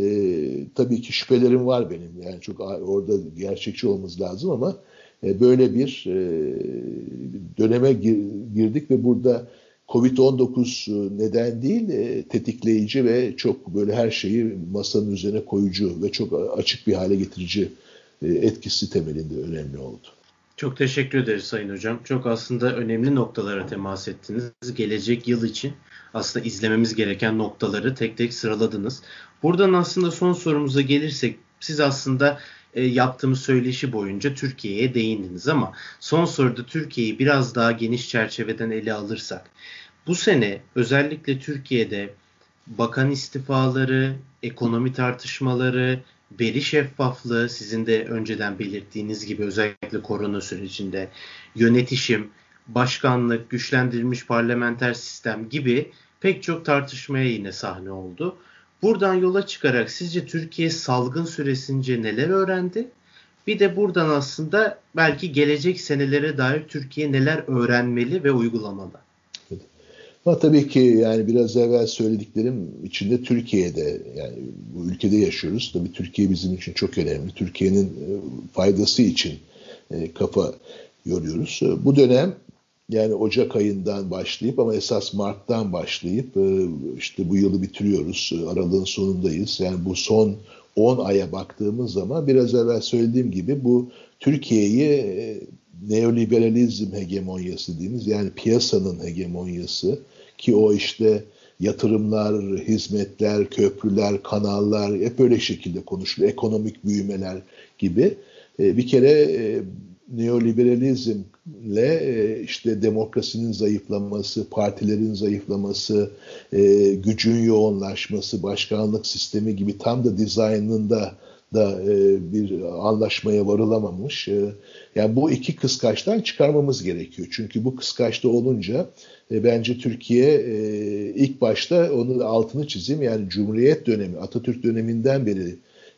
E, tabii ki şüphelerim var benim. Yani çok orada gerçekçi olmamız lazım ama e, böyle bir e, döneme girdik ve burada Covid-19 e, neden değil e, tetikleyici ve çok böyle her şeyi masanın üzerine koyucu ve çok açık bir hale getirici e, etkisi temelinde önemli oldu. Çok teşekkür ederiz Sayın Hocam. Çok aslında önemli noktalara temas ettiniz. Gelecek yıl için aslında izlememiz gereken noktaları tek tek sıraladınız. Buradan aslında son sorumuza gelirsek siz aslında e, yaptığımız söyleşi boyunca Türkiye'ye değindiniz ama son soruda Türkiye'yi biraz daha geniş çerçeveden ele alırsak bu sene özellikle Türkiye'de bakan istifaları, ekonomi tartışmaları, veri şeffaflığı sizin de önceden belirttiğiniz gibi özellikle korona sürecinde yönetişim, başkanlık, güçlendirilmiş parlamenter sistem gibi pek çok tartışmaya yine sahne oldu. Buradan yola çıkarak sizce Türkiye salgın süresince neler öğrendi? Bir de buradan aslında belki gelecek senelere dair Türkiye neler öğrenmeli ve uygulamalı? Ama tabii ki yani biraz evvel söylediklerim içinde Türkiye'de yani bu ülkede yaşıyoruz. Tabii Türkiye bizim için çok önemli. Türkiye'nin e, faydası için e, kafa yoruyoruz. Bu dönem yani Ocak ayından başlayıp ama esas Mart'tan başlayıp e, işte bu yılı bitiriyoruz. Aralığın sonundayız. Yani bu son 10 aya baktığımız zaman biraz evvel söylediğim gibi bu Türkiye'yi neoliberalizm hegemonyası dediğimiz yani piyasanın hegemonyası ki o işte yatırımlar, hizmetler, köprüler, kanallar hep böyle şekilde konuşuluyor. Ekonomik büyümeler gibi. E, bir kere e, neoliberalizmle e, işte demokrasinin zayıflaması, partilerin zayıflaması, gücün yoğunlaşması, başkanlık sistemi gibi tam da dizaynında da bir anlaşmaya varılamamış. Yani bu iki kıskaçtan çıkarmamız gerekiyor. Çünkü bu kıskaçta olunca e, bence Türkiye e, ilk başta onun altını çizeyim yani Cumhuriyet dönemi, Atatürk döneminden beri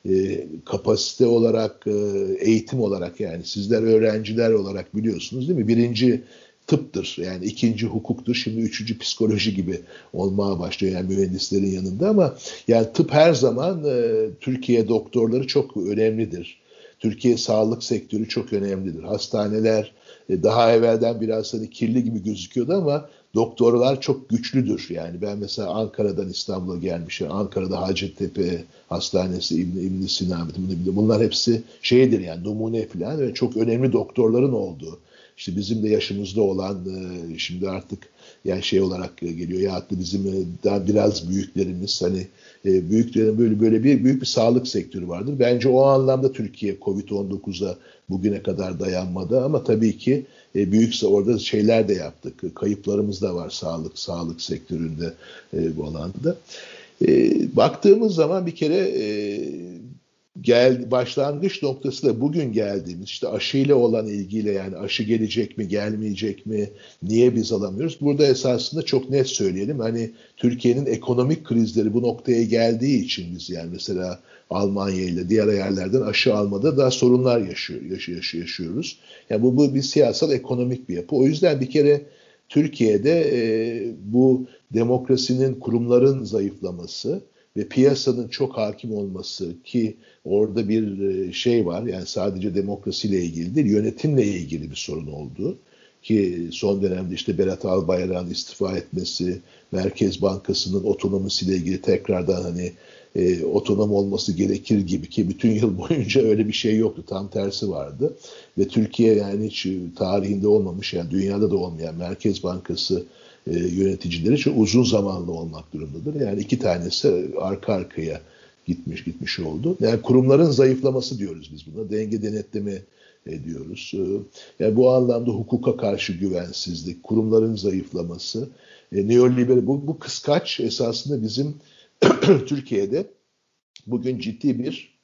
e, kapasite olarak, e, eğitim olarak yani sizler öğrenciler olarak biliyorsunuz değil mi? Birinci tıptır yani ikinci hukuktur şimdi üçüncü psikoloji gibi olmaya başlıyor yani mühendislerin yanında ama yani tıp her zaman e, Türkiye doktorları çok önemlidir. Türkiye sağlık sektörü çok önemlidir. Hastaneler e, daha evvelden biraz hani kirli gibi gözüküyordu ama doktorlar çok güçlüdür. Yani ben mesela Ankara'dan İstanbul'a gelmişim. Ankara'da Hacettepe Hastanesi, İbn, İbn Sina, bunlar hepsi şeydir yani numune falan ve çok önemli doktorların olduğu. İşte bizim de yaşımızda olan e, şimdi artık yani şey olarak geliyor ya da bizim e, daha biraz büyüklerimiz hani e, büyüklerin böyle böyle bir büyük bir sağlık sektörü vardır. Bence o anlamda Türkiye Covid-19'a bugüne kadar dayanmadı ama tabii ki e, büyükse orada şeyler de yaptık. Kayıplarımız da var sağlık sağlık sektöründe e, bu alanda. E, baktığımız zaman bir kere e, gel başlangıç noktası da bugün geldiğimiz işte aşıyla olan ilgiyle yani aşı gelecek mi gelmeyecek mi niye biz alamıyoruz? Burada esasında çok net söyleyelim hani Türkiye'nin ekonomik krizleri bu noktaya geldiği için biz yani mesela Almanya ile diğer yerlerden aşı almada daha sorunlar yaşıyor, yaşıyor, yaşıyoruz. Yani bu, bu bir siyasal ekonomik bir yapı. O yüzden bir kere Türkiye'de e, bu demokrasinin kurumların zayıflaması ve piyasanın çok hakim olması ki orada bir e, şey var yani sadece demokrasiyle ilgili değil yönetimle ilgili bir sorun oldu ki son dönemde işte Berat Albayrak'ın istifa etmesi, Merkez Bankası'nın otonomisiyle ilgili tekrardan hani e, otonom olması gerekir gibi ki bütün yıl boyunca öyle bir şey yoktu. Tam tersi vardı. Ve Türkiye yani hiç tarihinde olmamış yani dünyada da olmayan Merkez Bankası e, yöneticileri çok uzun zamanlı olmak durumundadır. Yani iki tanesi arka arkaya gitmiş gitmiş oldu. Yani kurumların zayıflaması diyoruz biz buna. Denge denetleme ediyoruz. E, yani bu anlamda hukuka karşı güvensizlik, kurumların zayıflaması, e, neoliberal bu, bu kıskaç esasında bizim Türkiye'de bugün ciddi bir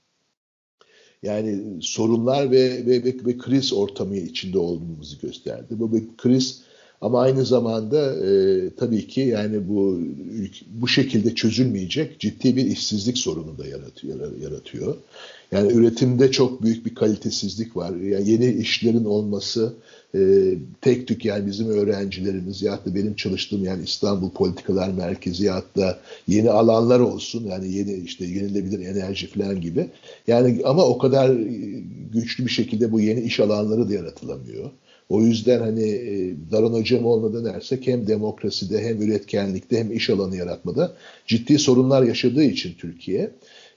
yani sorunlar ve, ve, ve, ve kriz ortamı içinde olduğumuzu gösterdi. Bu bir kriz Ama aynı zamanda e, tabii ki yani bu bu şekilde çözülmeyecek ciddi bir işsizlik sorunu da yaratıyor. yaratıyor. Yani üretimde çok büyük bir kalitesizlik var. Yani yeni işlerin olması e, tek tük yani bizim öğrencilerimiz ya da benim çalıştığım yani İstanbul Politikalar Merkezi ya da yeni alanlar olsun yani yeni işte yenilebilir enerji falan gibi. Yani ama o kadar güçlü bir şekilde bu yeni iş alanları da yaratılamıyor. O yüzden hani e, Daron Hocam olmadan dersek hem demokraside hem üretkenlikte hem iş alanı yaratmada ciddi sorunlar yaşadığı için Türkiye.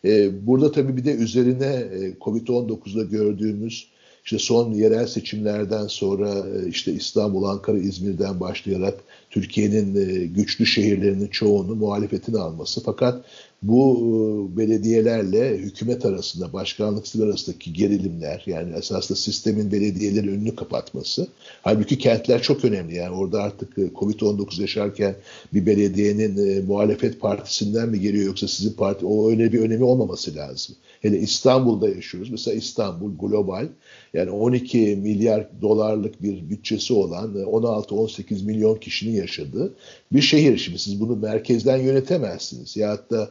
E, burada tabii bir de üzerine e, Covid-19'da gördüğümüz işte son yerel seçimlerden sonra işte İstanbul, Ankara, İzmir'den başlayarak Türkiye'nin güçlü şehirlerinin çoğunu muhalefetin alması. Fakat bu e, belediyelerle hükümet arasında, başkanlık sistemi arasındaki gerilimler yani esasında sistemin belediyeleri önünü kapatması. Halbuki kentler çok önemli yani orada artık e, Covid-19 yaşarken bir belediyenin e, muhalefet partisinden mi geliyor yoksa sizin parti o öyle bir önemi olmaması lazım. Hele İstanbul'da yaşıyoruz. Mesela İstanbul global yani 12 milyar dolarlık bir bütçesi olan 16-18 milyon kişinin yaşadığı bir şehir. Şimdi siz bunu merkezden yönetemezsiniz. Ya da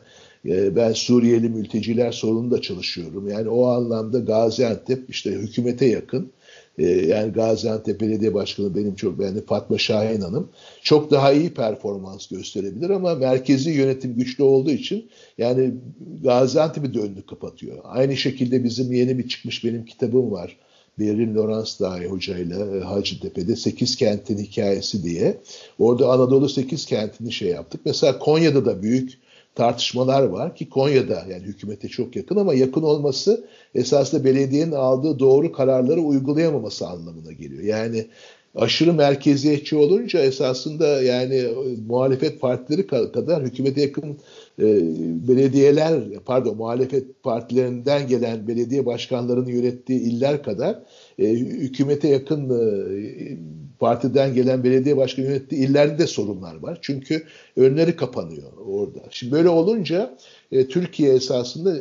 e, ben Suriyeli mülteciler sorununda çalışıyorum. Yani o anlamda Gaziantep işte hükümete yakın. E, yani Gaziantep Belediye Başkanı benim çok beğendiğim Fatma Şahin Hanım çok daha iyi performans gösterebilir ama merkezi yönetim güçlü olduğu için yani Gaziantep'i de önünü kapatıyor. Aynı şekilde bizim yeni bir çıkmış benim kitabım var. Berin Lawrence Dahi hocayla e, Hacıtepe'de 8 kentin hikayesi diye. Orada Anadolu 8 kentini şey yaptık. Mesela Konya'da da büyük tartışmalar var ki Konya'da yani hükümete çok yakın ama yakın olması esasında belediyenin aldığı doğru kararları uygulayamaması anlamına geliyor. Yani aşırı merkeziyetçi olunca esasında yani e, muhalefet partileri kadar hükümete yakın belediyeler pardon muhalefet partilerinden gelen belediye başkanlarının yönettiği iller kadar e, hükümete yakın e, partiden gelen belediye başkanı yönettiği illerde de sorunlar var. Çünkü önleri kapanıyor orada. Şimdi böyle olunca e, Türkiye esasında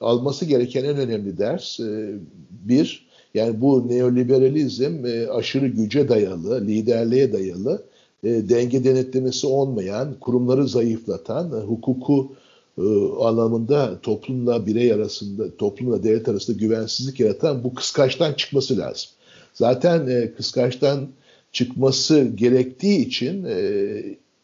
alması gereken en önemli ders e, bir yani bu neoliberalizm e, aşırı güce dayalı, liderliğe dayalı, e, denge denetlemesi olmayan, kurumları zayıflatan, e, hukuku e, anlamında toplumla birey arasında, toplumla devlet arasında güvensizlik yaratan bu kıskaçtan çıkması lazım. Zaten e, kıskaçtan çıkması gerektiği için e,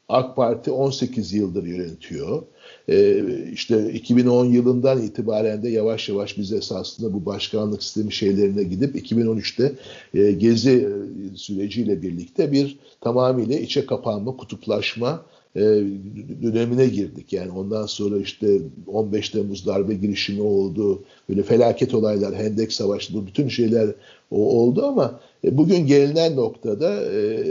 AK Parti 18 yıldır yönetiyor. E, işte 2010 yılından itibaren de yavaş yavaş biz esasında bu başkanlık sistemi şeylerine gidip 2013'te e, gezi e, süreciyle birlikte bir tamamıyla içe kapanma, kutuplaşma e, dönemine girdik. Yani ondan sonra işte 15 Temmuz darbe girişimi oldu. Böyle felaket olaylar, Hendek Savaşı bu bütün şeyler o oldu ama e, bugün gelinen noktada e,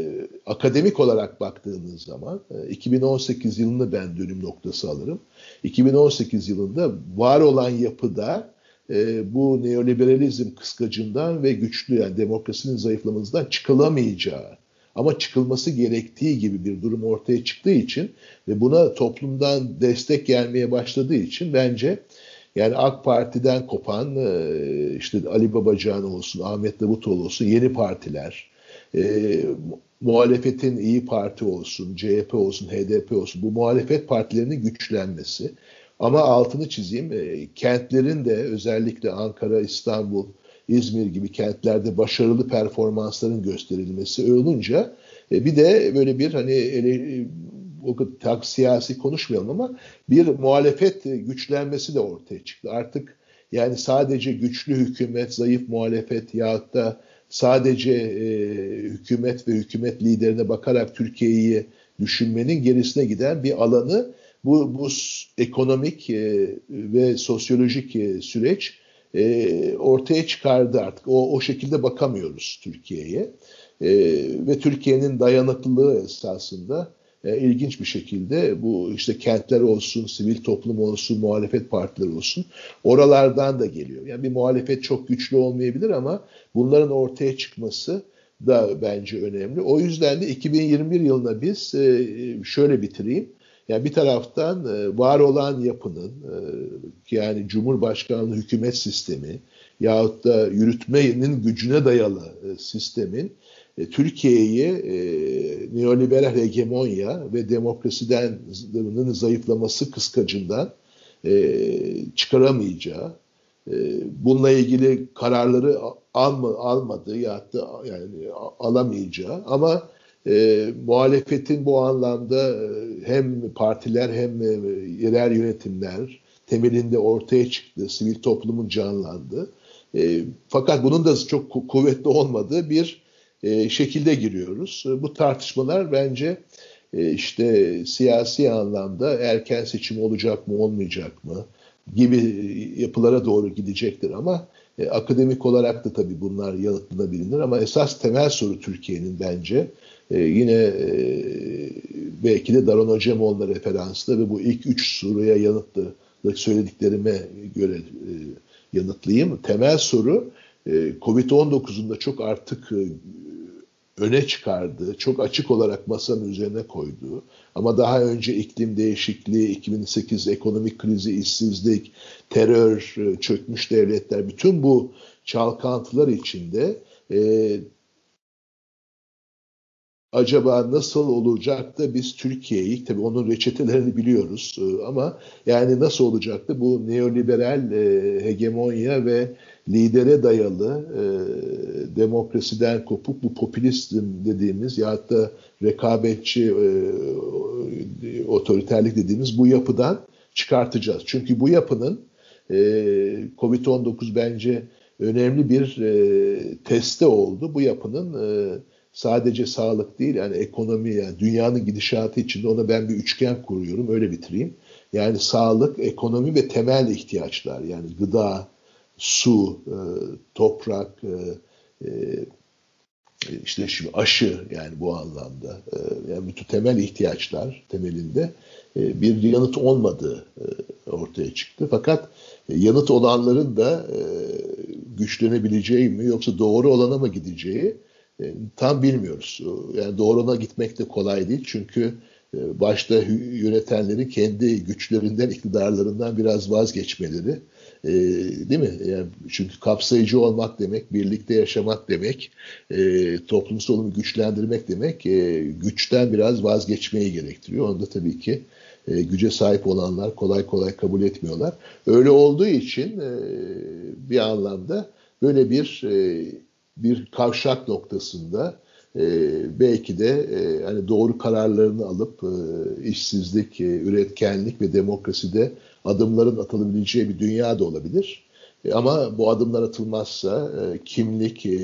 akademik olarak baktığınız zaman e, 2018 yılını ben dönüm noktası alırım. 2018 yılında var olan yapıda bu neoliberalizm kıskacından ve güçlü yani demokrasinin zayıflamasından çıkılamayacağı ama çıkılması gerektiği gibi bir durum ortaya çıktığı için ve buna toplumdan destek gelmeye başladığı için bence yani AK Parti'den kopan e, işte Ali Babacan olsun, Ahmet Davutoğlu olsun yeni partiler, e, muhalefetin İyi Parti olsun, CHP olsun, HDP olsun bu muhalefet partilerinin güçlenmesi. Ama altını çizeyim, e, kentlerin de özellikle Ankara, İstanbul, İzmir gibi kentlerde başarılı performansların gösterilmesi olunca e, bir de böyle bir hani ele, o kadar siyasi konuşmayalım ama bir muhalefet güçlenmesi de ortaya çıktı. Artık yani sadece güçlü hükümet, zayıf muhalefet yahut da sadece e, hükümet ve hükümet liderine bakarak Türkiye'yi düşünmenin gerisine giden bir alanı bu, bu ekonomik e, ve sosyolojik e, süreç e, ortaya çıkardı artık. O, o şekilde bakamıyoruz Türkiye'ye. E, ve Türkiye'nin dayanıklılığı esasında e, ilginç bir şekilde bu işte kentler olsun, sivil toplum olsun, muhalefet partileri olsun oralardan da geliyor. Yani bir muhalefet çok güçlü olmayabilir ama bunların ortaya çıkması da bence önemli. O yüzden de 2021 yılında biz e, şöyle bitireyim. Yani bir taraftan e, var olan yapının e, yani Cumhurbaşkanlığı hükümet sistemi yahut da yürütmenin gücüne dayalı e, sistemin Türkiye'yi neoliberal hegemonya ve demokrasiden zayıflaması kıskacından çıkaramayacağı, e, bununla ilgili kararları alma, almadı ya da yani alamayacağı ama e, muhalefetin bu anlamda e, hem partiler hem e, yerel yönetimler temelinde ortaya çıktı, sivil toplumun canlandı. E, fakat bunun da çok kuvvetli olmadığı bir e, şekilde giriyoruz. E, bu tartışmalar bence e, işte siyasi anlamda erken seçim olacak mı olmayacak mı gibi yapılara doğru gidecektir ama e, akademik olarak da tabii bunlar yanıtlanabilir ama esas temel soru Türkiye'nin bence e, yine e, belki de Daron Acemoğlu'na referanslı ve bu ilk üç soruya yanıtlı söylediklerime göre e, yanıtlayayım. Temel soru e, Covid-19'un da çok artık e, öne çıkardığı, çok açık olarak masanın üzerine koyduğu ama daha önce iklim değişikliği, 2008 ekonomik krizi, işsizlik, terör, e, çökmüş devletler, bütün bu çalkantılar içinde e, acaba nasıl olacak da biz Türkiye'yi, tabii onun reçetelerini biliyoruz e, ama yani nasıl olacaktı bu neoliberal e, hegemonya ve lidere dayalı e, demokrasiden kopuk bu popülizm dediğimiz ya da rekabetçi e, otoriterlik dediğimiz bu yapıdan çıkartacağız. Çünkü bu yapının e, Covid-19 bence önemli bir teste oldu. Bu yapının e, sadece sağlık değil yani ekonomi yani dünyanın gidişatı içinde ona ben bir üçgen kuruyorum öyle bitireyim. Yani sağlık, ekonomi ve temel ihtiyaçlar yani gıda, su, e, toprak, e, e, işte şimdi aşı yani bu anlamda yani bütün temel ihtiyaçlar temelinde bir yanıt olmadığı ortaya çıktı. Fakat e, yanıt olanların da güçlenebileceği mi yoksa doğru olana mı gideceği e, tam bilmiyoruz. Yani doğruna gitmek de kolay değil çünkü e, başta yönetenleri kendi güçlerinden, iktidarlarından biraz vazgeçmeleri, e, değil mi? Yani çünkü kapsayıcı olmak demek, birlikte yaşamak demek, e, toplumsal güçlendirmek demek, güçten biraz vazgeçmeyi gerektiriyor. Onu da tabii ki güce sahip olanlar kolay kolay kabul etmiyorlar. Öyle olduğu için bir anlamda böyle bir bir kavşak noktasında e, belki de e, hani doğru kararlarını alıp e, işsizlik, e, üretkenlik ve demokraside adımların atılabileceği bir dünya da olabilir. E, ama bu adımlar atılmazsa e, kimlik, e,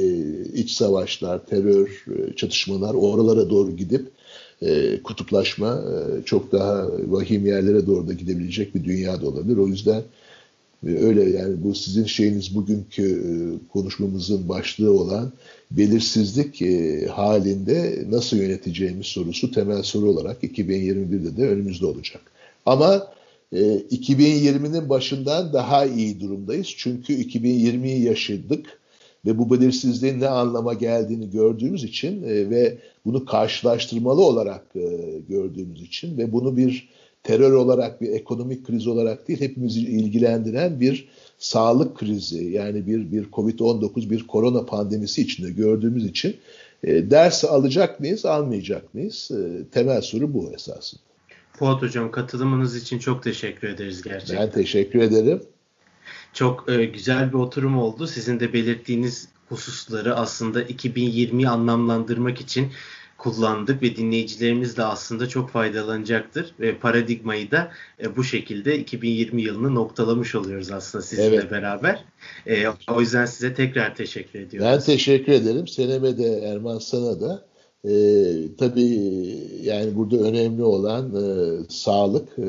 iç savaşlar, terör, e, çatışmalar oralara doğru gidip e, kutuplaşma e, çok daha vahim yerlere doğru da gidebilecek bir dünya da olabilir. O yüzden öyle yani bu sizin şeyiniz bugünkü e, konuşmamızın başlığı olan belirsizlik e, halinde nasıl yöneteceğimiz sorusu temel soru olarak 2021'de de önümüzde olacak. Ama 2020'nin e, başından daha iyi durumdayız. Çünkü 2020'yi yaşadık ve bu belirsizliğin ne anlama geldiğini gördüğümüz için ve bunu karşılaştırmalı olarak gördüğümüz için ve bunu bir terör olarak bir ekonomik kriz olarak değil hepimizi ilgilendiren bir sağlık krizi yani bir bir Covid-19 bir korona pandemisi içinde gördüğümüz için e, ders alacak mıyız almayacak mıyız e, temel soru bu esasında. Fuat Hocam katılımınız için çok teşekkür ederiz gerçekten. Ben teşekkür ederim. Çok e, güzel bir oturum oldu. Sizin de belirttiğiniz hususları aslında 2020'yi anlamlandırmak için kullandık ve dinleyicilerimiz de aslında çok faydalanacaktır. Ve paradigmayı da e, bu şekilde 2020 yılını noktalamış oluyoruz aslında sizinle evet. beraber. E, o yüzden size tekrar teşekkür ediyorum. Ben teşekkür ederim. Seneme de Erman sana da. E, tabii yani burada önemli olan e, sağlık. E,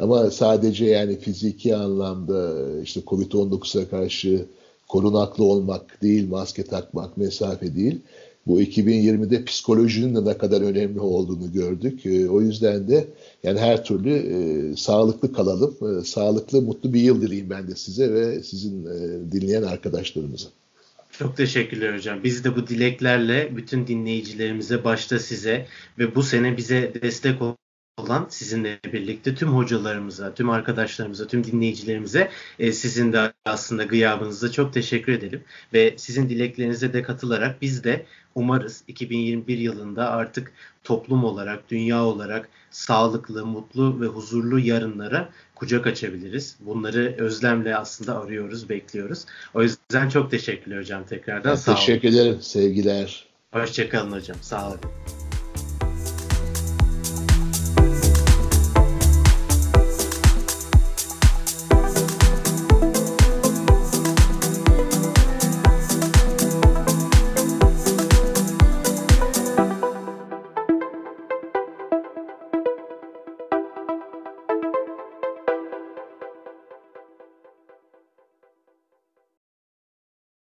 ama sadece yani fiziki anlamda işte Covid-19'a karşı korunaklı olmak değil, maske takmak, mesafe değil bu 2020'de psikolojinin de ne kadar önemli olduğunu gördük. E, o yüzden de yani her türlü e, sağlıklı kalalım. E, sağlıklı, mutlu bir yıl dileyim ben de size ve sizin e, dinleyen arkadaşlarımıza. Çok teşekkürler hocam. Biz de bu dileklerle bütün dinleyicilerimize başta size ve bu sene bize destek olan sizinle birlikte tüm hocalarımıza, tüm arkadaşlarımıza, tüm dinleyicilerimize e, sizin de aslında gıyabınıza çok teşekkür edelim. Ve sizin dileklerinize de katılarak biz de umarız 2021 yılında artık toplum olarak, dünya olarak sağlıklı, mutlu ve huzurlu yarınlara kucak açabiliriz. Bunları özlemle aslında arıyoruz, bekliyoruz. O yüzden çok teşekkürler hocam tekrardan. Ben Sağ teşekkür olun. ederim. Sevgiler. Hoşçakalın hocam. Sağ olun.